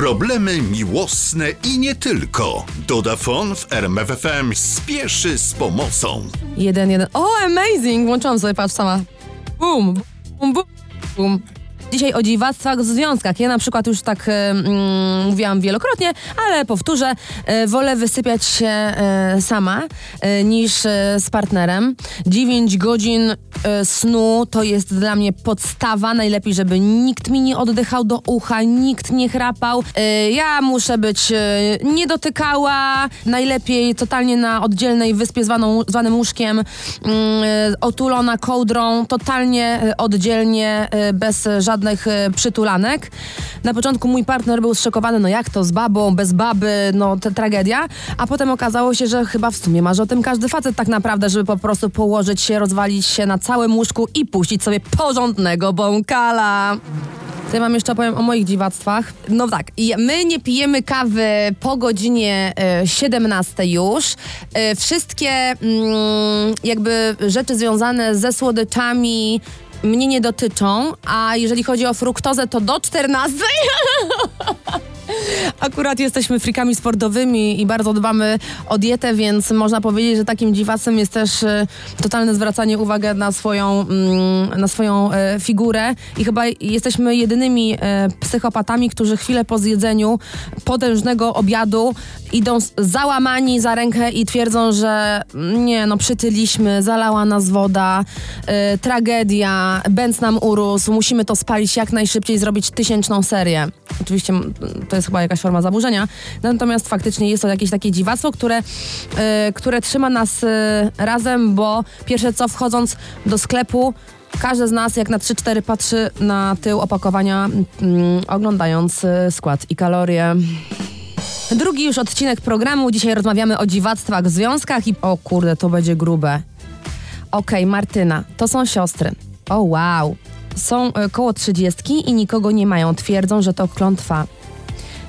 Problemy miłosne i nie tylko. Dodafon w RMFFM spieszy z pomocą. Jeden, jeden. O, amazing! Włączyłam sobie, patrz sama. Bum, bum, bum, bum. Dzisiaj o dziwactwach w związkach. Ja na przykład już tak e, mm, mówiłam wielokrotnie, ale powtórzę, e, wolę wysypiać się e, sama niż z partnerem. 9 godzin snu to jest dla mnie podstawa. Najlepiej, żeby nikt mi nie oddychał do ucha, nikt nie chrapał. Ja muszę być niedotykała, najlepiej totalnie na oddzielnej wyspie zwaną, zwanym łóżkiem, mm, otulona kołdrą, totalnie oddzielnie, bez e, żadnych e, przytulanek. Na początku mój partner był zszokowany, no jak to z babą, bez baby, no to tragedia, a potem okazało się, że chyba w sumie marzy o tym każdy facet tak naprawdę, żeby po prostu położyć się, rozwalić się na całym łóżku i puścić sobie porządnego bąkala. Ja mam jeszcze opowiem o moich dziwactwach? No tak, my nie pijemy kawy po godzinie e, 17 już. E, wszystkie mm, jakby rzeczy związane ze słodyczami mnie nie dotyczą, a jeżeli chodzi o fruktozę, to do 14. Akurat jesteśmy frikami sportowymi i bardzo dbamy o dietę, więc można powiedzieć, że takim dziwacem jest też e, totalne zwracanie uwagi na swoją, mm, na swoją e, figurę i chyba jesteśmy jedynymi e, psychopatami, którzy chwilę po zjedzeniu potężnego obiadu idą załamani za rękę i twierdzą, że mm, nie, no przytyliśmy, zalała nas woda, tragedia, bęc nam urósł, musimy to spalić jak najszybciej, zrobić tysięczną serię. Oczywiście m, to jest chyba jakaś forma zaburzenia, natomiast faktycznie jest to jakieś takie dziwactwo, które, e, które trzyma nas e, razem, bo pierwsze co wchodząc do sklepu, każdy z nas jak na 3-4 patrzy na tył opakowania, mm, oglądając e, skład i kalorie. Drugi już odcinek programu. Dzisiaj rozmawiamy o dziwactwach w związkach i o kurde, to będzie grube. Okej, Martyna, to są siostry. O wow. Są e, koło trzydziestki i nikogo nie mają. Twierdzą, że to klątwa.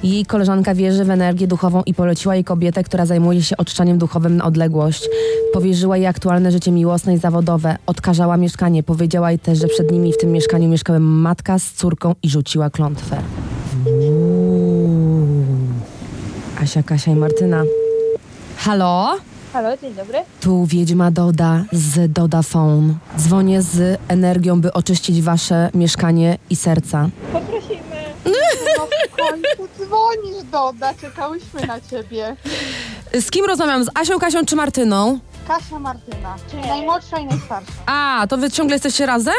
Jej koleżanka wierzy w energię duchową i poleciła jej kobietę, która zajmuje się oczyszczaniem duchowym na odległość. Powierzyła jej aktualne życie miłosne i zawodowe. Odkażała mieszkanie. Powiedziała jej też, że przed nimi w tym mieszkaniu mieszkały matka z córką i rzuciła klątwę. Asia, Kasia i Martyna. Halo? Halo, dzień dobry. Tu wiedźma Doda z Doda Phone. Dzwonię z energią, by oczyścić wasze mieszkanie i serca. Poprosimy. No w końcu dzwonisz, Doda. Czekałyśmy na ciebie. Z kim rozmawiam? Z Asią, Kasią czy Martyną? Kasia Martyna, czyli najmłodsza i najstarsza. A, to wy ciągle jesteście razem?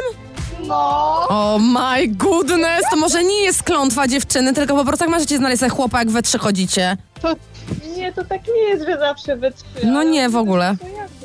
No. Oh my goodness, to może nie jest klątwa dziewczyny, tylko po prostu jak możecie znaleźć sobie chłopa, jak we trzy chodzicie. To nie, to tak nie jest, że zawsze we trzy. No ale nie, w ogóle. to jasne.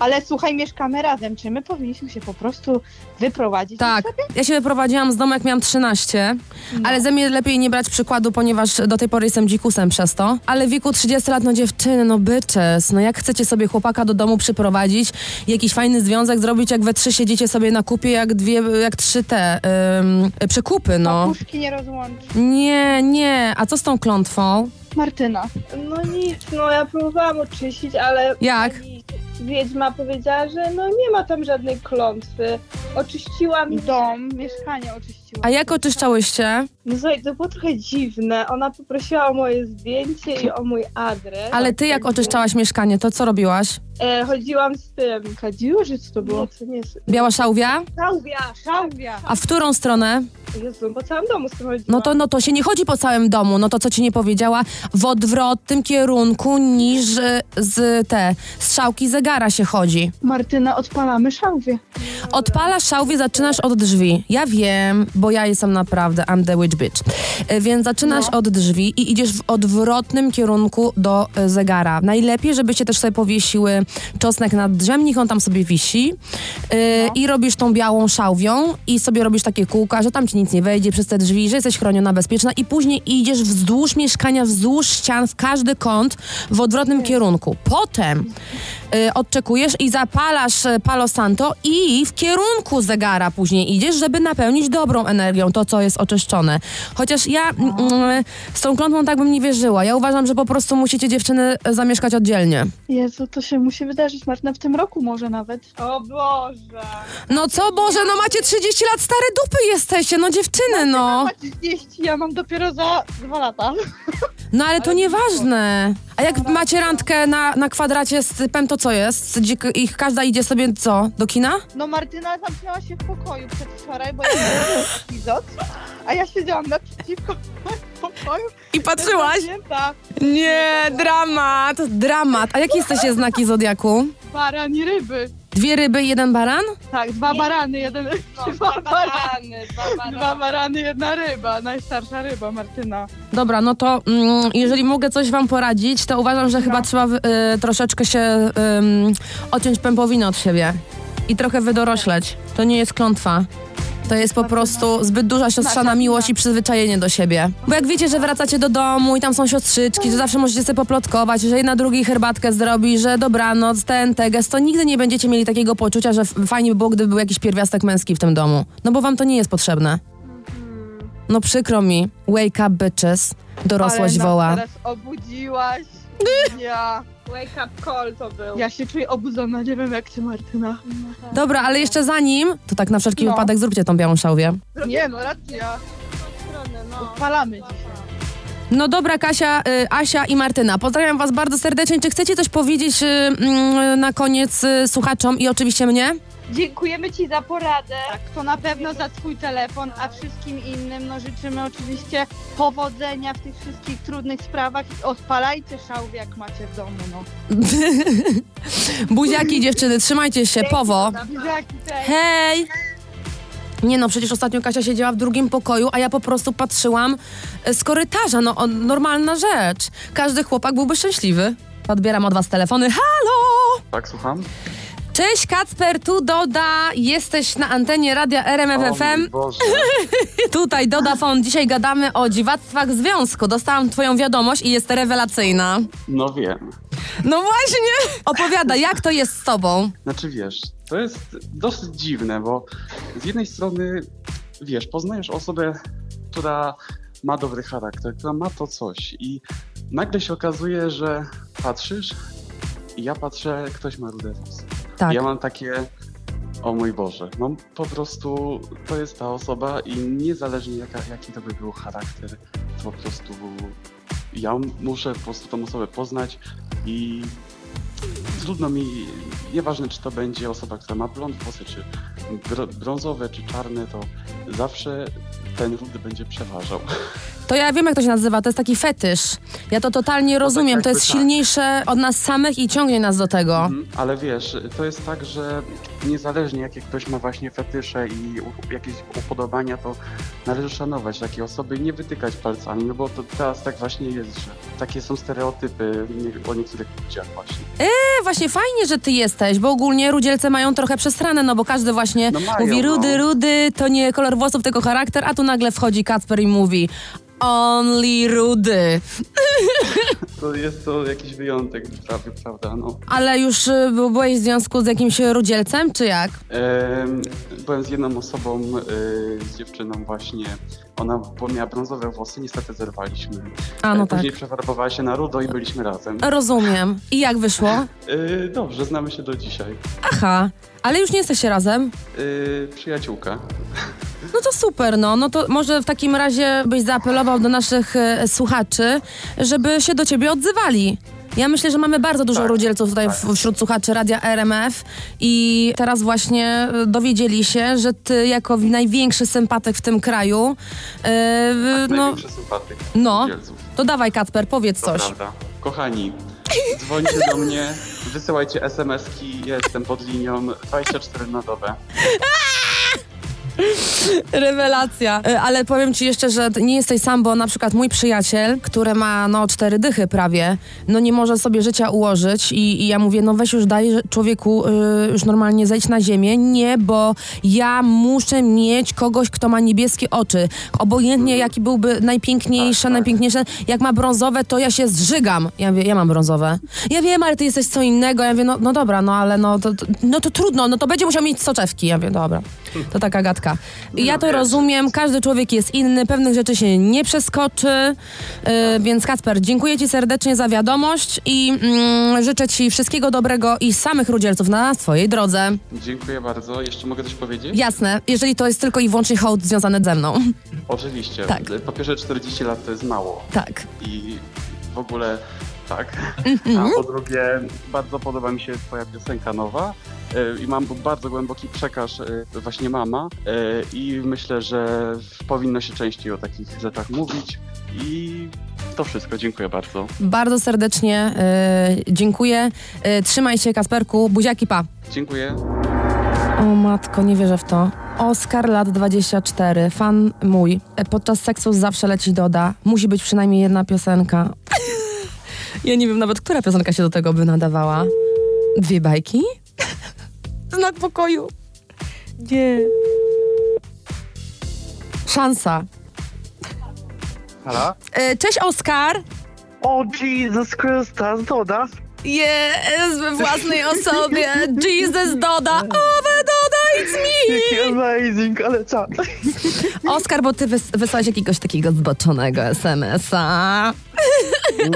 Ale słuchaj, mieszkamy razem. Czy my powinniśmy się po prostu wyprowadzić? Tak, ja się wyprowadziłam z domu, jak miałam 13, ale ze mnie lepiej nie brać przykładu, ponieważ do tej pory jestem dzikusem przez to. Ale w wieku 30 lat, no dziewczyny, no bitches, no jak chcecie sobie chłopaka do domu przyprowadzić, jakiś fajny związek zrobić, jak we trzy siedzicie sobie na kupie, jak dwie, jak trzy te ym, przekupy, no. Papuszki nie rozłączy. Nie, nie, a co z tą klątwą? Martyna. No nic, no ja próbowałam oczyścić, ale Jak? pani wiedźma powiedziała, że no nie ma tam żadnej klątwy. Oczyściłam Dom, mieszkanie A jak oczyszczałyście? No słuchaj, to było trochę dziwne. Ona poprosiła o moje zdjęcie i o mój adres. Ale ty jak oczyszczałaś mieszkanie, to co robiłaś? E, chodziłam z tym. Kadziło, że co to było? No to nie jest... Biała szałwia? Szałwia, szałwia! A w którą stronę? Jezu, po całym domu z tym chodziłam. No to, no to się nie chodzi po całym domu, no to co ci nie powiedziała, w odwrotnym kierunku niż z te strzałki zegara się chodzi. Martyna, odpalamy szałwie. Odpalasz szałwie, zaczynasz od drzwi. Ja wiem, bo ja jestem naprawdę, I'm the witch bitch. E, Więc zaczynasz od drzwi i idziesz w odwrotnym kierunku do e, zegara. Najlepiej, żebyście też sobie powiesiły czosnek nad drzem, niech on tam sobie wisi. E, I robisz tą białą szałwią i sobie robisz takie kółka, że tam ci nic nie wejdzie przez te drzwi, że jesteś chroniona, bezpieczna i później idziesz wzdłuż mieszkania, wzdłuż ścian, w każdy kąt w odwrotnym kierunku. Potem y, odczekujesz i zapalasz palo santo i w kierunku zegara później idziesz, żeby napełnić dobrą energią, to co jest oczyszczone. Chociaż ja mm, z tą klątwą tak bym nie wierzyła. Ja uważam, że po prostu musicie dziewczyny zamieszkać oddzielnie. Jezu, to się musi wydarzyć, Martyna, w tym roku może nawet. O Boże. No co Boże, no macie 30 lat, stare dupy jesteście, no dziewczyny, no. Ma 30, ja mam dopiero za dwa lata. No ale to nieważne. A jak macie randkę na, na kwadracie z typem, to co jest? Ich każda idzie sobie co? Do kina? No Martyna zamknęła się w pokoju przedwczoraj, bo ja miałam epizod, a ja siedziałam naprzeciwko w pokoju. I patrzyłaś? Zamknięta. Nie, dramat, dramat. A jakie jesteście znaki zodiaku? Baran i ryby. Dwie ryby i jeden baran? Tak, dwa barany, jeden... No, dwa, barany, dwa barany. dwa barany, jedna ryba. Najstarsza ryba, Martyna. Dobra, no to mm, jeżeli mogę coś wam poradzić, to uważam, że chyba trzeba y, troszeczkę się ym, odciąć pępowinę od siebie i trochę wydorośleć. To nie jest klątwa. To jest po prostu zbyt duża siostrzana miłość i przyzwyczajenie do siebie. Bo jak wiecie, że wracacie do domu i tam są siostrzyczki, że zawsze możecie sobie poplotkować, że jedna drugiej herbatkę zrobi, że dobranoc, ten, teges, to nigdy nie będziecie mieli takiego poczucia, że fajnie by było, gdyby był jakiś pierwiastek męski w tym domu. No bo wam to nie jest potrzebne. No przykro mi. Wake up, bitches. Dorosłość woła. teraz obudziłaś. Ja, Wake up call to był. ja się czuję obudzona, nie wiem jak ty, Martyna. Dobra, ale jeszcze zanim, to tak na wszelki No. wypadek zróbcie tą białą szałwię. Nie no, racja. Strony, no. Odpalamy dzisiaj. No dobra, Kasia, y, Asia i Martyna, pozdrawiam was bardzo serdecznie. Czy chcecie coś powiedzieć y, mm, na koniec y, słuchaczom i oczywiście mnie? Dziękujemy Ci za poradę. Tak, to na pewno za twój telefon, a wszystkim innym no życzymy oczywiście powodzenia w tych wszystkich trudnych sprawach. Odpalajcie szałwi jak macie w domu, no. Buziaki dziewczyny, trzymajcie się, powo. Buziaki. Hej! Nie no, przecież ostatnio Kasia siedziała w drugim pokoju, a ja po prostu patrzyłam y, z korytarza. No, o, normalna rzecz. Każdy chłopak byłby szczęśliwy. Odbieram od was telefony. Halo! Tak, słucham? Cześć Kacper, tu Doda, jesteś na antenie radia O RMF mój FM. Boże. Tutaj Doda Fon, dzisiaj gadamy o dziwactwach związku. Dostałam twoją wiadomość i jest rewelacyjna. No wiem. No właśnie! Opowiada, jak to jest z tobą? Znaczy wiesz, to jest dosyć dziwne, bo z jednej strony, wiesz, poznajesz osobę, która ma dobry charakter, która ma to coś i nagle się okazuje, że patrzysz i ja patrzę, ktoś ma rude włosy. Tak. Ja mam takie, o mój Boże, no po prostu to jest ta osoba i niezależnie jaka, jaki to by był charakter, to po prostu ja muszę po prostu tą osobę poznać i trudno mi, nieważne czy to będzie osoba, która ma blond włosy, czy brązowe, czy czarne, to zawsze ten rudy będzie przeważał. To ja wiem, jak to się nazywa, to jest taki fetysz. Ja to totalnie rozumiem, to jakby jest tak. silniejsze od nas samych i ciągnie nas do tego. Mhm, Ale wiesz, to jest tak, że niezależnie jakie ktoś ma właśnie fetysze i jakieś upodobania, to należy szanować takie osoby i nie wytykać palcami, no bo to teraz tak właśnie jest, że takie są stereotypy o niektórych ludziach właśnie. E, właśnie fajnie, że ty jesteś, bo ogólnie rudzielce mają trochę przesrane, no bo każdy właśnie No mają, mówi rudy, no. rudy, to nie kolor włosów, tylko charakter, a tu nagle wchodzi Kacper i mówi only rudy. To jest to jakiś wyjątek, prawie, prawda, no. Ale już y, był- byłeś w związku z jakimś rudzielcem, czy jak? Em, byłem z jedną osobą, y, z dziewczyną właśnie. Ona miała brązowe włosy, niestety zerwaliśmy. A, no E, tak. Później przefarbowała się na rudo i byliśmy razem. Rozumiem. I jak wyszło? Y, dobrze, znamy się do dzisiaj. Aha, ale już nie jesteście razem? Y, przyjaciółka. No to super, no. No to może w takim razie byś zaapelował do naszych e, słuchaczy, żeby się do ciebie odzywali. Ja myślę, że mamy bardzo dużo Tak, rudzielców tutaj tak. wśród słuchaczy Radia RMF i teraz właśnie e, dowiedzieli się, że ty jako największy sympatyk w tym kraju, e, no, Największy sympatyk no. Kielców. to dawaj Kacper, powiedz To coś. prawda. Kochani, dzwońcie do mnie, wysyłajcie SMS-ki, ja jestem pod linią 24 na dobę. Rewelacja. E, Ale powiem ci jeszcze, że nie jesteś sam, bo na przykład mój przyjaciel, który ma no cztery dychy prawie, no nie może sobie życia ułożyć i, i ja mówię, no weź już daj człowieku y, już normalnie zejdź na ziemię. Nie, bo ja muszę mieć kogoś, kto ma niebieskie oczy. Obojętnie jaki byłby najpiękniejszy, Tak, tak. najpiękniejszy. Jak ma brązowe, to ja się zżygam. Ja mówię, ja mam brązowe. Ja wiem, ale ty jesteś co innego. Ja mówię, no, no dobra, no ale no to, to, no to trudno, no to będzie musiał mieć soczewki. Ja mówię, dobra. To taka gadka. I ja to rozumiem, każdy człowiek jest inny, pewnych rzeczy się nie przeskoczy, yy, więc Kacper, dziękuję Ci serdecznie za wiadomość i mm, życzę Ci wszystkiego dobrego i samych rudzielców na swojej drodze. Dziękuję bardzo. Jeszcze mogę coś powiedzieć? Jasne, jeżeli to jest tylko i wyłącznie hołd związany ze mną. Oczywiście. Tak. Po pierwsze 40 lat to jest mało. Tak. I w ogóle tak. Mhm. A po drugie, bardzo podoba mi się twoja piosenka nowa. E, I mam bardzo głęboki przekaz, e, właśnie mama. E, I myślę, że powinno się częściej o takich rzeczach mówić. I to wszystko. Dziękuję bardzo. Bardzo serdecznie dziękuję. Trzymaj się, Kasperku. Buziaki, pa. Dziękuję. O matko, nie wierzę w to. Oskar, lat 24, fan mój. Podczas seksu zawsze leci Doda. Musi być przynajmniej jedna piosenka. Ja nie wiem nawet, która piosenka się do tego by nadawała. Dwie bajki? Znak pokoju. Nie. Szansa. Halo? E, Cześć, Oskar. O Jesus Christa, Doda? Jest we własnej osobie. Jesus Doda. Owe Doda, it's me. Jaki amazing, ale co? Oskar, bo ty wys- wysłałeś jakiegoś takiego zboczonego SMS-a.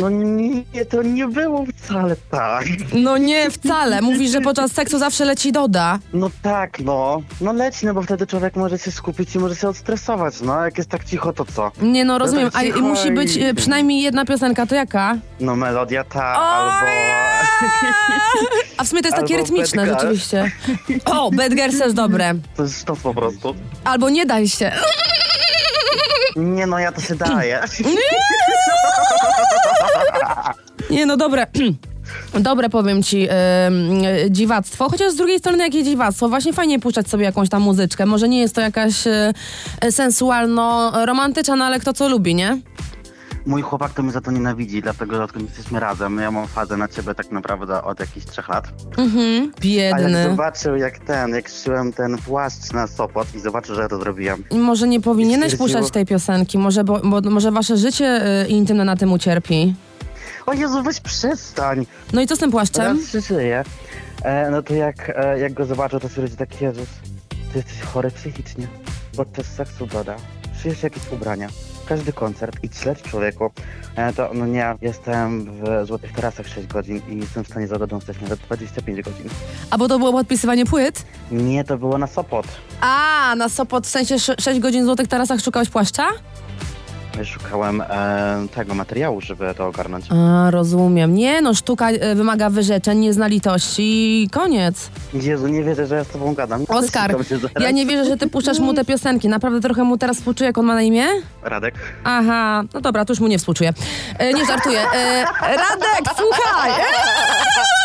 No nie, to nie było wcale tak. No nie, wcale. Mówisz, że podczas seksu zawsze leci Doda. No tak, no. No leci, no bo wtedy człowiek może się skupić i może się odstresować, no. Jak jest tak cicho, to co? Nie no, rozumiem. A cicho musi być i- e, przynajmniej jedna piosenka, to jaka? No melodia ta, albo... A w sumie to jest takie Albo rytmiczne rzeczywiście. O, Bad Girls też dobre. To jest sztos po prostu. Albo nie daj się. Nie no, ja to się daję. Nie no, dobre. Dobre, powiem ci, em, e, dziwactwo. Chociaż z drugiej strony, jakie dziwactwo? Właśnie fajnie puszczać sobie jakąś tam muzyczkę. Może nie jest to jakaś e, sensualno-romantyczna, no ale kto co lubi, nie? Mój chłopak to mnie za to nienawidzi, dlatego że odkąd jesteśmy razem, ja mam fazę na ciebie tak naprawdę od jakichś trzech lat. Mhm. A jak Biedny. zobaczył, jak ten, jak szyłem ten płaszcz na Sopot i zobaczył, że ja to zrobiłem. I Może nie powinieneś stwierdziło- puszczać tej piosenki, może, bo, bo, może wasze życie y, intymne na tym ucierpi. O Jezu, weź przestań! No i co z tym płaszczem? Raz się żyje. E, no to jak, e, jak go zobaczył, to stwierdził taki Jezus, ty jesteś chory psychicznie. Podczas seksu doda. Szyjesz jakieś ubrania. Każdy koncert i śledź człowieku. E, to no nie, jestem w Złotych Tarasach 6 godzin i jestem w stanie za dodą stać nawet 25 godzin. A bo to było podpisywanie płyt? Nie, to było na Sopot. A, na Sopot w sensie 6 godzin w Złotych Tarasach szukałeś płaszcza? Szukałem e, tego materiału, żeby to ogarnąć. A, rozumiem. Nie no, sztuka y, wymaga wyrzeczeń, nie zna litości i koniec. Jezu, nie wierzę, że ja z tobą gadam. Oskar, ja nie wierzę, że ty puszczasz mu te piosenki. Naprawdę trochę mu teraz współczuję, jak on ma na imię? Radek. Aha, no dobra, to już mu nie współczuję. E, nie żartuję. E, Radek, słuchaj!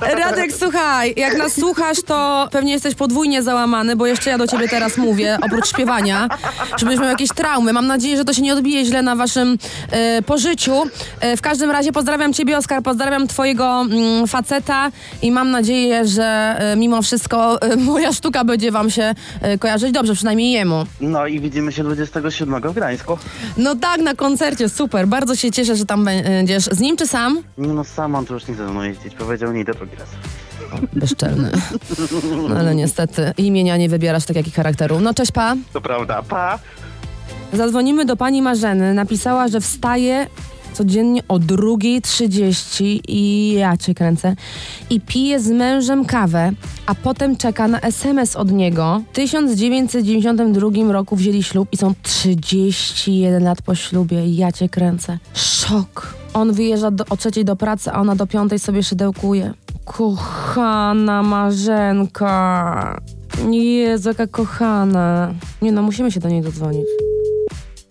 Radek, słuchaj, jak nas słuchasz, to pewnie jesteś podwójnie załamany, bo jeszcze ja do ciebie teraz mówię, oprócz śpiewania, żebyś miał jakieś traumy. Mam nadzieję, że to się nie odbije źle na waszym e, pożyciu. E, w każdym razie pozdrawiam ciebie, Oskar, pozdrawiam twojego mm, faceta i mam nadzieję, że e, mimo wszystko moja sztuka będzie wam się kojarzyć dobrze, przynajmniej jemu. No i widzimy się 27 w Gdańsku. No tak, na koncercie, super. Bardzo się cieszę, że tam będziesz. Z nim czy sam? No, sam on tu już nie ze mną jeździć. Powiedział nie idę drugi raz. Bezczelny. No, ale niestety imienia nie wybierasz tak jak i charakteru. No cześć pa. To prawda, pa! Zadzwonimy do pani Marzeny. Napisała, że wstaje codziennie o 2.30 i ja cię kręcę. I pije z mężem kawę, a potem czeka na SMS od niego. W 1992 roku wzięli ślub i są 31 lat po ślubie. Ja cię kręcę. Szok. On wyjeżdża do, o trzeciej do pracy, a ona do piątej sobie szydełkuje. Kochana Marzenka. Jezu, jaka kochana. Nie no, musimy się do niej dodzwonić.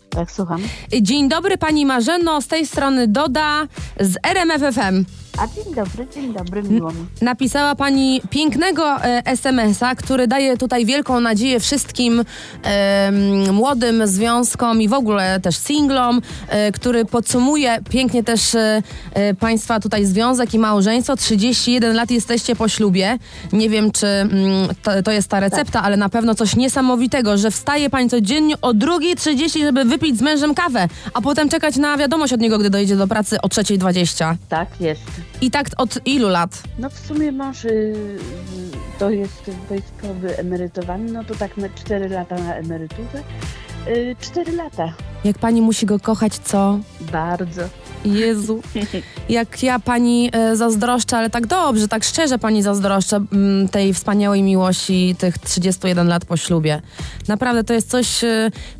Tak, słucham. Dzień dobry pani Marzeno, z tej strony Doda z RMFFM. A dzień dobry, dzień dobry, miło mi. Napisała pani pięknego e, SMS-a, który daje tutaj wielką nadzieję wszystkim em, młodym związkom i w ogóle też singlom, e, który podsumuje pięknie też e, e, państwa tutaj związek i małżeństwo. 31 lat jesteście po ślubie. Nie wiem, czy mm, to, to jest ta recepta, ale na pewno coś niesamowitego, że wstaje pani codziennie o 2.30, żeby wypić z mężem kawę, a potem czekać na wiadomość od niego, gdy dojedzie do pracy o 3.20. Tak, jest. I tak od ilu lat? No w sumie mąż y, y, kto jest wojskowy emerytowany, no to tak na 4 lata na emeryturze. Y, 4 lata. Jak pani musi go kochać, co? Bardzo. Jezu. Jak ja pani zazdroszczę, ale tak dobrze, tak szczerze pani zazdroszczę mm, tej wspaniałej miłości tych 31 lat po ślubie. Naprawdę to jest coś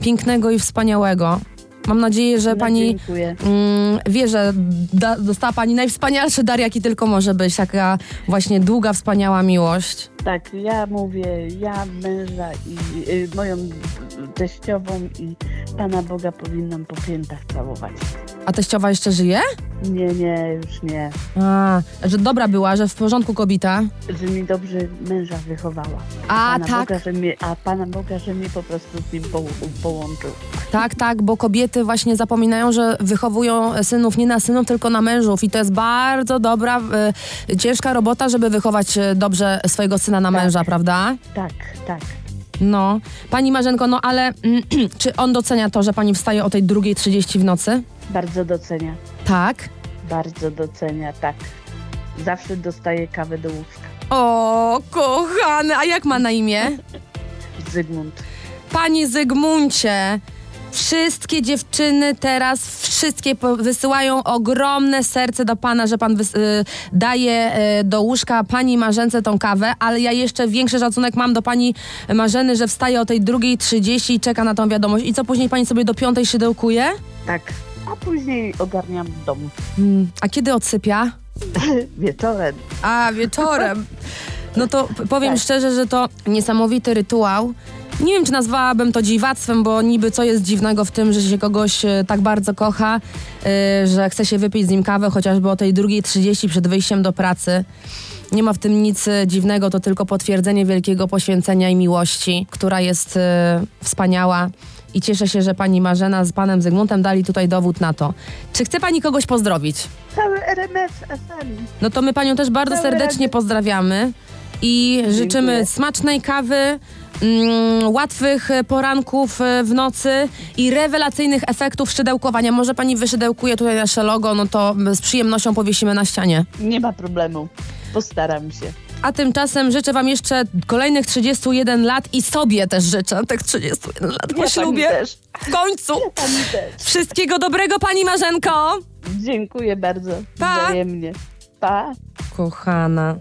pięknego i wspaniałego. Mam nadzieję, że No, pani mm, wie, że da, dostała pani najwspanialszy dar, jaki tylko może być. Taka właśnie długa, wspaniała miłość. Tak, ja mówię, ja męża i y, moją teściową i Pana Boga powinnam po piętach całować. A teściowa jeszcze żyje? Nie, nie, już nie. A, że dobra była, że w porządku kobita. Że mi dobrze męża wychowała. A, Pana tak. Boga, że mnie, a Pana Boga, że mnie po prostu z nim po, połączył. Tak, tak, bo kobiety właśnie zapominają, że wychowują synów nie na synów, tylko na mężów. I to jest bardzo dobra, e, ciężka robota, żeby wychować e, dobrze swojego syna na Tak. męża, prawda? Tak, tak. No. Pani Marzenko, no ale czy on docenia to, że pani wstaje o tej drugiej 30 w nocy? Bardzo docenia. Tak. Bardzo docenia, tak. Zawsze dostaje kawę do łóżka. O, kochany, a jak ma na imię? Zygmunt. Panie Zygmuncie, wszystkie dziewczyny teraz, wszystkie wysyłają ogromne serce do pana, że pan y, daje y, do łóżka pani Marzence tą kawę, ale ja jeszcze większy szacunek mam do pani Marzeny, że wstaje o tej drugiej 30 i czeka na tą wiadomość. I co później pani sobie do piątej szydełkuje? Tak. A później ogarniam dom. Mm, a kiedy odsypia? Wieczorem. A, wieczorem. No to powiem Tak. szczerze, że to niesamowity rytuał. Nie wiem, czy nazwałabym to dziwactwem, bo niby co jest dziwnego w tym, że się kogoś e, tak bardzo kocha, e, że chce się wypić z nim kawę chociażby o tej drugiej 30 przed wyjściem do pracy. Nie ma w tym nic e, dziwnego, to tylko potwierdzenie wielkiego poświęcenia i miłości, która jest wspaniała. I cieszę się, że pani Marzena z panem Zygmuntem dali tutaj dowód na to. Czy chce pani kogoś pozdrowić? Cały RMF FM. No to my panią też bardzo Całe serdecznie pozdrawiamy i życzymy smacznej kawy, mm, łatwych e, poranków e, w nocy i rewelacyjnych efektów szydełkowania. Może pani wyszydełkuje tutaj nasze logo, no to z przyjemnością powiesimy na ścianie. Nie ma problemu. Postaram się. A tymczasem życzę wam jeszcze kolejnych 31 lat i sobie też życzę tych 31 lat po Ja ślubie. też. W końcu. Ja pani też. Wszystkiego dobrego pani Marzenko. Dziękuję bardzo. Pa. Wzajemnie. Pa. Kochana.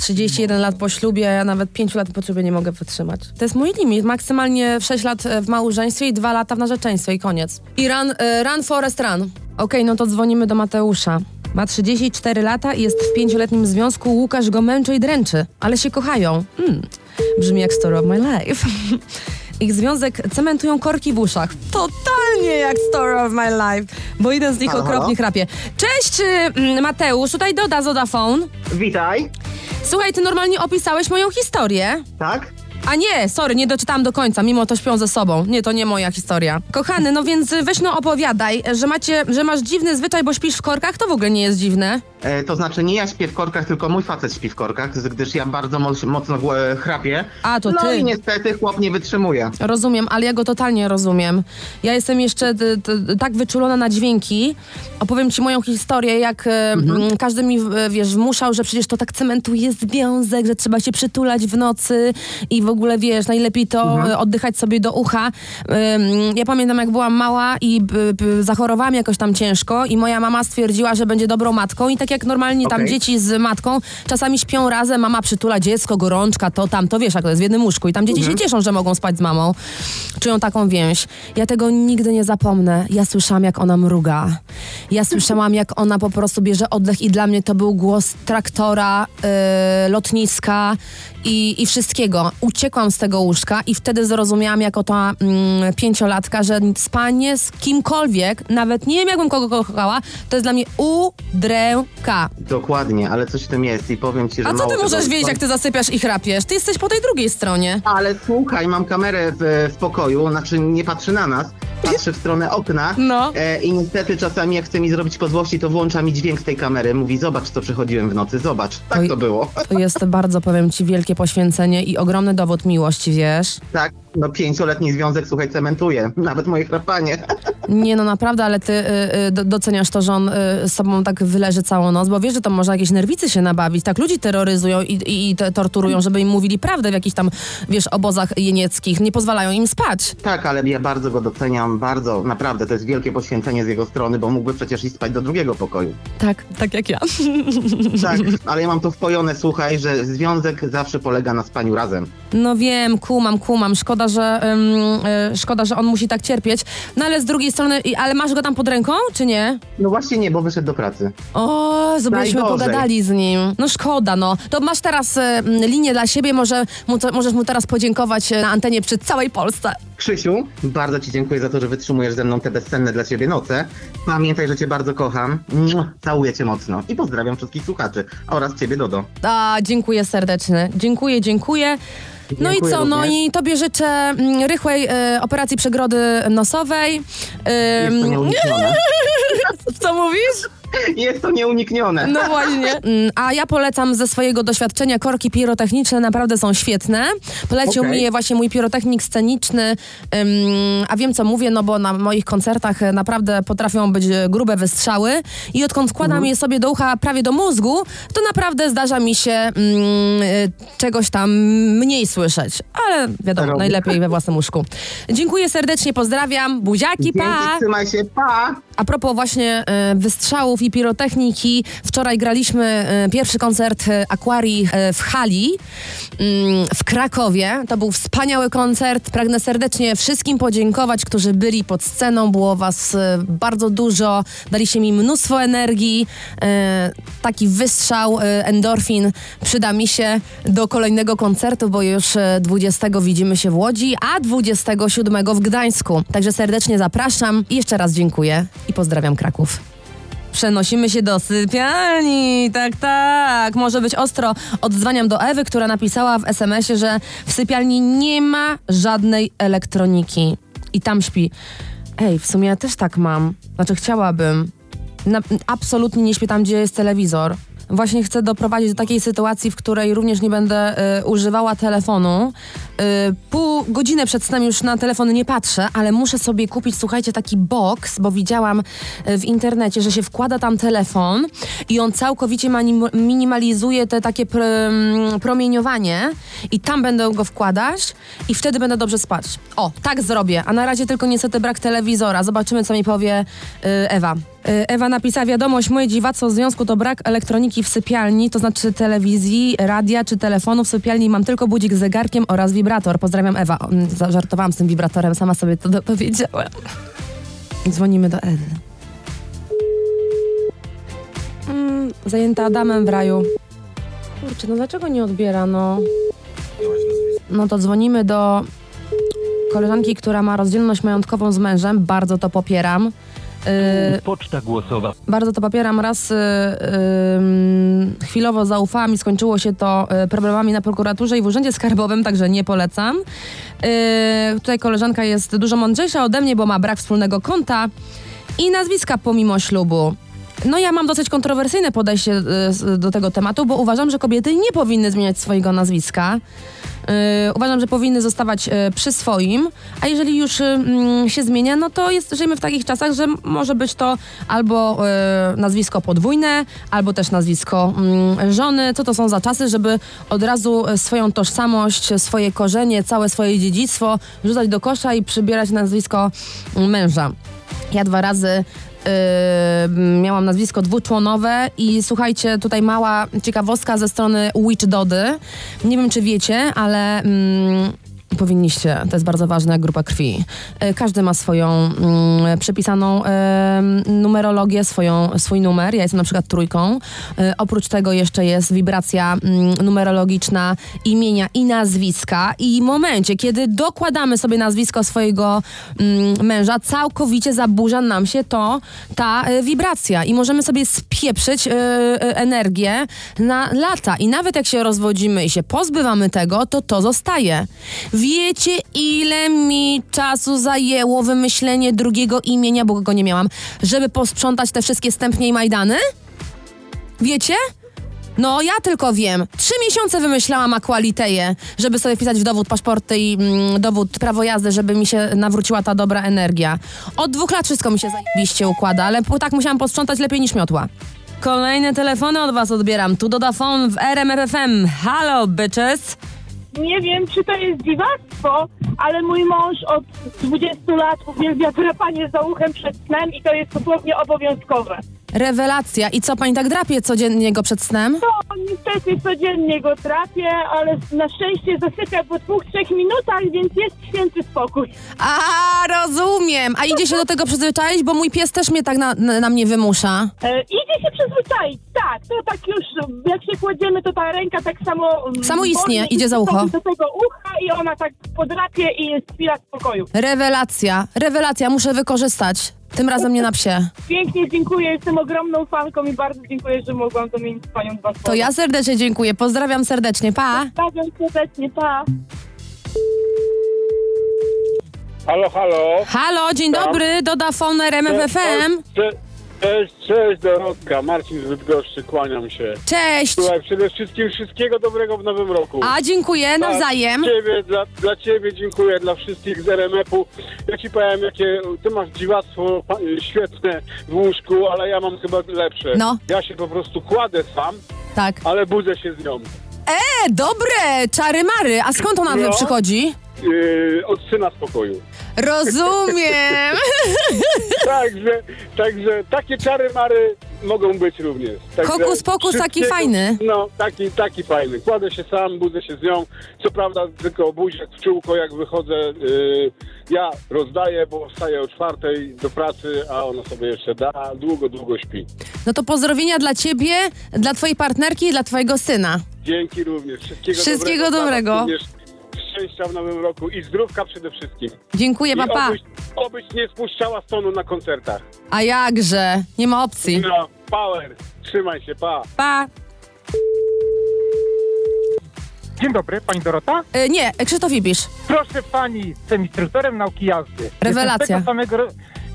31 lat po ślubie, a ja nawet 5 lat po ślubie nie mogę wytrzymać. To jest mój limit. Maksymalnie 6 lat e, w małżeństwie i 2 lata w narzeczeństwie i koniec. I run, e, run Forest run. Okej, no to dzwonimy do Mateusza. Ma 34 lata i jest w pięcioletnim związku. Łukasz go męczy i dręczy, ale się kochają. Mm, brzmi jak story of my life. Ich związek cementują korki w uszach. Totalnie jak story of my life, bo jeden z nich Halo, okropnie chrapie. Cześć y, Mateusz, tutaj Doda Zodafone. Witaj. Słuchaj, ty normalnie opisałeś moją historię. Tak? A nie, sorry, nie doczytałam do końca, mimo to śpią ze sobą. Nie, to nie moja historia. Kochany, no więc weź no opowiadaj, że macie, że masz dziwny zwyczaj, bo śpisz w korkach, to w ogóle nie jest dziwne. E, to znaczy nie ja śpię w korkach, tylko mój facet śpi w korkach, gdyż ja bardzo moc, mocno e, chrapię. A, to no ty. i niestety chłop nie wytrzymuje. Rozumiem, ale ja go totalnie rozumiem. Ja jestem jeszcze tak wyczulona na dźwięki. Opowiem ci moją historię, jak e, mm, każdy mi, wiesz, wmuszał, że przecież to tak cementuje związek, że trzeba się przytulać w nocy i w ogóle, wiesz, najlepiej to e, oddychać sobie do ucha. Ja pamiętam, jak byłam mała i zachorowałam jakoś tam ciężko i moja mama stwierdziła, że będzie dobrą matką i tak jak normalnie tam dzieci z matką czasami śpią razem, mama przytula dziecko, gorączka, to tam, to wiesz, jak to jest w jednym łóżku i tam dzieci się cieszą, że mogą spać z mamą. Czują taką więź. Ja tego nigdy nie zapomnę. Ja słyszałam, jak ona mruga. Ja słyszałam, jak ona po prostu bierze oddech i dla mnie to był głos traktora, yy, lotniska i, i wszystkiego. Uciekłam z tego łóżka i wtedy zrozumiałam, jako ta mm, pięciolatka, że spanie z kimkolwiek, nawet nie wiem, jakbym kogo kochała, to jest dla mnie udręka. Dokładnie, ale coś w tym jest i powiem ci, że A co ty możesz wiedzieć, jak ty zasypiasz i chrapiesz? Ty jesteś po tej drugiej stronie. Ale słuchaj, mam kamerę w, w pokoju, znaczy nie patrzy na nas, patrzy w stronę okna. No. E, I niestety czasami jak chce mi zrobić po złości, to włącza mi dźwięk z tej kamery. Mówi, zobacz co przechodziłem w nocy, zobacz. Tak Oj. to było. To jest bardzo, powiem ci, wielkie poświęcenie i ogromny dowód miłości, wiesz? Tak, No pięcioletni związek, słuchaj, cementuje. Nawet moje chrapanie. Nie no, naprawdę, ale ty y, y, do- doceniasz to, że on y, sobą tak wyleży całą noc, bo wiesz, że to można jakieś nerwicy się nabawić. Tak ludzi terroryzują i, i, i te torturują, żeby im mówili prawdę w jakichś tam, wiesz, obozach jenieckich. Nie pozwalają im spać. Tak, ale ja bardzo go doceniam, bardzo, naprawdę, to jest wielkie poświęcenie z jego strony, bo mógłby przecież iść spać do drugiego pokoju. Tak, tak jak ja. Tak, ale ja mam to wpojone, słuchaj, że związek zawsze polega na spaniu razem. No wiem, kumam, kumam. Szkoda, że ym, y, szkoda, że on musi tak cierpieć. No ale z drugiej strony, ale masz go tam pod ręką, czy nie? No właśnie nie, bo wyszedł do pracy. O, Najgorzej. pogadali z nim. No szkoda, no. To masz teraz linię dla siebie, może mu to, możesz mu teraz podziękować y, na antenie przy całej Polsce. Krzysiu, bardzo ci dziękuję za to, że wytrzymujesz ze mną te bezcenne dla ciebie noce. Pamiętaj, że cię bardzo kocham. Całuję cię mocno i pozdrawiam wszystkich słuchaczy oraz ciebie, Dodo. A, dziękuję serdecznie. Dziękuję, dziękuję. No i co? No i tobie życzę mm, rychłej e, operacji przegrody nosowej. Nieuniknione. co mówisz? Jest to nieuniknione. No właśnie. Mm, A ja polecam ze swojego doświadczenia korki pirotechniczne, naprawdę są świetne. Polecił Okej. mi je właśnie mój pirotechnik sceniczny, a wiem co mówię, no bo na moich koncertach e, naprawdę potrafią być e, grube wystrzały i odkąd wkładam Mhm. je sobie do ucha prawie do mózgu, to naprawdę zdarza mi się mm, e, czegoś tam mniej słyszeć. Ale wiadomo, Robię. najlepiej we własnym łóżku. Dziękuję serdecznie, pozdrawiam, buziaki, Dzięki, pa! trzymaj się, pa! A propos właśnie e, i pirotechniki, wczoraj graliśmy e, pierwszy koncert e, Aquarii e, w hali mm, w Krakowie. To był wspaniały koncert. Pragnę serdecznie wszystkim podziękować, którzy byli pod sceną. Było was bardzo dużo. Daliście mi mnóstwo energii. Taki wystrzał, endorfin przyda mi się do kolejnego koncertu, bo już e, 20 widzimy się w Łodzi, a 27 w Gdańsku. Także serdecznie zapraszam i jeszcze raz dziękuję i pozdrawiam Kraków. Przenosimy się do sypialni. Tak, tak. Może być ostro. Odzwaniam do Ewy, która napisała w SMS-ie, że w sypialni nie ma żadnej elektroniki. I tam śpi. Ej, w sumie ja też tak mam. Znaczy, chciałabym. Na, absolutnie nie śpię tam, gdzie jest telewizor. Właśnie chcę doprowadzić do takiej sytuacji, w której również nie będę y, używała telefonu. Y, pół godziny przed snem już na telefon nie patrzę, ale muszę sobie kupić, słuchajcie, taki box, bo widziałam y, w internecie, że się wkłada tam telefon i on całkowicie minimalizuje te takie pr, mm, promieniowanie i tam będę go wkładać i wtedy będę dobrze spać. O, tak zrobię, a na razie tylko niestety brak telewizora. Zobaczymy, co mi powie y, Ewa. Ewa napisała wiadomość, moje dziwactwo w związku to brak elektroniki w sypialni, to znaczy telewizji, radia czy telefonu. W sypialni mam tylko budzik z zegarkiem oraz wibrator. Pozdrawiam Ewa. Mm, Zażartowałam z tym wibratorem, sama sobie to dopowiedziałam. Dzwonimy do Ewy. Mm, zajęta Adamem w raju. Kurczę, no dlaczego nie odbiera, no? No to dzwonimy do koleżanki, która ma rozdzielność majątkową z mężem. Bardzo to popieram. Yy, Poczta głosowa. bardzo to popieram. Raz y, y, chwilowo zaufałam i skończyło się to y, problemami na prokuraturze i w urzędzie skarbowym, także nie polecam. Y, tutaj koleżanka jest dużo mądrzejsza ode mnie, bo ma brak wspólnego konta i nazwiska pomimo ślubu. No ja mam dosyć kontrowersyjne podejście y, z- do tego tematu, bo uważam, że kobiety nie powinny zmieniać swojego nazwiska. Yy, uważam, że powinny zostawać yy, przy swoim, a jeżeli już yy, mm, się zmienia, no to jest, żyjemy w takich czasach, że może być to albo nazwisko podwójne, albo też nazwisko mm, żony. Co to są za czasy, żeby od razu swoją tożsamość, swoje korzenie, całe swoje dziedzictwo rzucać do kosza i przybierać nazwisko męża. Ja dwa razy Yy, miałam nazwisko dwuczłonowe i słuchajcie, tutaj mała ciekawostka ze strony Witch Dody. Nie wiem, czy wiecie, ale mm, powinniście, to jest bardzo ważne, grupa krwi. Yy, każdy ma swoją mm, przepisaną yy, numerologię, swoją, swój numer. Ja jestem na przykład trójką. Yy, oprócz tego jeszcze jest wibracja mm, numerologiczna imienia i nazwiska i w momencie, kiedy dokładamy sobie nazwisko swojego mm, męża, całkowicie zaburza nam się to, ta e, wibracja i możemy sobie spieprzyć e, e, energię na lata i nawet jak się rozwodzimy i się pozbywamy tego, to to zostaje. Wiecie, ile mi czasu zajęło wymyślenie drugiego imienia, bo go nie miałam, żeby posprzątać te wszystkie stępnie i majdany? Wiecie? No, ja tylko wiem. Trzy miesiące wymyślałam akwaliteję, żeby sobie wpisać w dowód paszporty i mm, dowód prawo jazdy, żeby mi się nawróciła ta dobra energia. Od dwóch lat wszystko mi się zajebiście układa, ale tak musiałam posprzątać lepiej niż miotła. Kolejne telefony od was odbieram. Tu Dodafon w RMFFM. Halo, bitches. Nie wiem, czy to jest dziwactwo, ale mój mąż od 20 lat uwielbia drapanie za uchem przed snem i to jest dosłownie obowiązkowe. Rewelacja. I co, pani tak drapie codziennie go przed snem? No, niestety codziennie go trafię, ale na szczęście zasypia po dwóch, trzech minutach, więc jest święty spokój. A, rozumiem. A idzie się do tego przyzwyczaić, bo mój pies też mnie tak na, na, na mnie wymusza. E, idzie się przyzwyczaić, tak, to tak już, jak się kładziemy, to ta ręka tak samo... mm, Samoistnie, idzie za ucho. Do tego ucha i ona tak podrapie i jest chwila spokoju. Rewelacja, rewelacja, muszę wykorzystać. Tym razem nie na psie. Pięknie dziękuję, jestem ogromną fanką i bardzo dziękuję, że mogłam zamienić z panią dwa słowa. To ja serdecznie dziękuję. Pozdrawiam serdecznie. Pa! Pozdrawiam serdecznie, pa. Halo, halo. Halo, dzień dobry, Dodafon RMFFM. Cze- Cześć, cześć Dorotka, Marcin z Bydgoszczy, kłaniam się. Cześć. Słuchaj, przede wszystkim wszystkiego dobrego w nowym roku. A, dziękuję, nawzajem. Dla ciebie, dla, dla ciebie dziękuję, dla wszystkich z RMF-u. Ja ci powiem, jakie ty masz dziwactwo pa- świetne w łóżku, ale ja mam chyba lepsze. No. Ja się po prostu kładę sam, Tak. ale budzę się z nią. E, dobre, czary mary. A skąd ona No. przychodzi? Yy, od syna spokoju. Rozumiem. Także, także takie czary mary mogą być również. Także Hokus pokus taki wszystkiego- fajny. No, taki, taki fajny. Kładę się sam, budzę się z nią. Co prawda tylko buziak w czółko, jak wychodzę. Yy, ja rozdaję, bo wstaję o czwartej do pracy, a ona sobie jeszcze da. Długo, długo śpi. No to pozdrowienia dla ciebie, dla twojej partnerki i dla twojego syna. Dzięki również. Wszystkiego, Wszystkiego dobrego. dla was dobrego. również. Szczęścia w nowym roku i zdrówka przede wszystkim. Dziękuję, I papa. obyś, obyś nie spuszczała stonu na koncertach. A jakże? Nie ma opcji. No, power. Trzymaj się, pa. Pa. Dzień dobry, pani Dorota. E, nie, Krzysztof Ibisz. Proszę pani, jestem instruktorem nauki jazdy. Rewelacja. Jestem z, tego samego,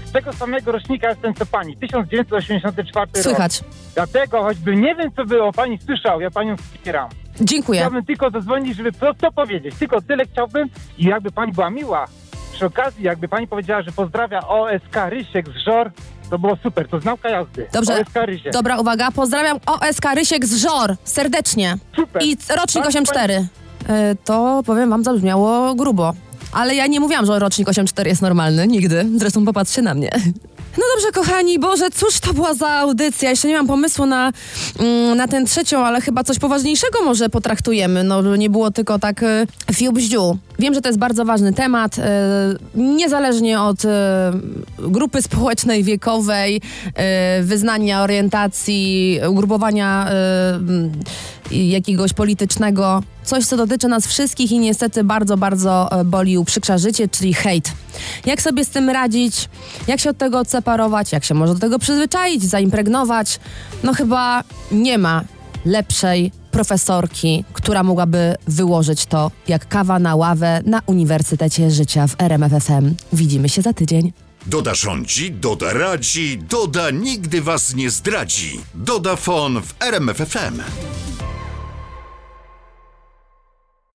z tego samego rocznika jestem co pani, 1984 rok. Słychać. Dlatego, choćby nie wiem, co by o pani słyszał, ja panią wspieram. Dziękuję. Chciałbym tylko zadzwonić, żeby co, co powiedzieć. Tylko tyle chciałbym i jakby pani była miła. Przy okazji, jakby pani powiedziała, że pozdrawia OSK Rysiek z Żor, to było super, to znałka jazdy. Dobrze. OSK Rysiek. Dobra, uwaga. Pozdrawiam OSK Rysiek z Żor. Serdecznie. Super. I rocznik Tak, 84. E, to powiem wam, zabrzmiało grubo. Ale ja nie mówiłam, że rocznik 84 jest normalny. Nigdy. Zresztą popatrzcie na mnie. No dobrze, kochani, Boże, cóż to była za audycja? Jeszcze nie mam pomysłu na, mm, na tę trzecią, ale chyba coś poważniejszego może potraktujemy. No, nie było tylko tak e, fiu bździu. Wiem, że to jest bardzo ważny temat, e, niezależnie od e, grupy społecznej, wiekowej, wyznania, orientacji, ugrupowania jakiegoś politycznego. Coś, co dotyczy nas wszystkich i niestety bardzo, bardzo e, boli uprzykrza życie, czyli hejt. Jak sobie z tym radzić? Jak się od tego odseparować? Jak się może do tego przyzwyczaić, zaimpregnować? No chyba nie ma lepszej profesorki, która mogłaby wyłożyć to jak kawa na ławę na Uniwersytecie Życia w RMFFM. Widzimy się za tydzień. Doda rządzi, Doda radzi, Doda nigdy was nie zdradzi. Doda Fon w RMFFM.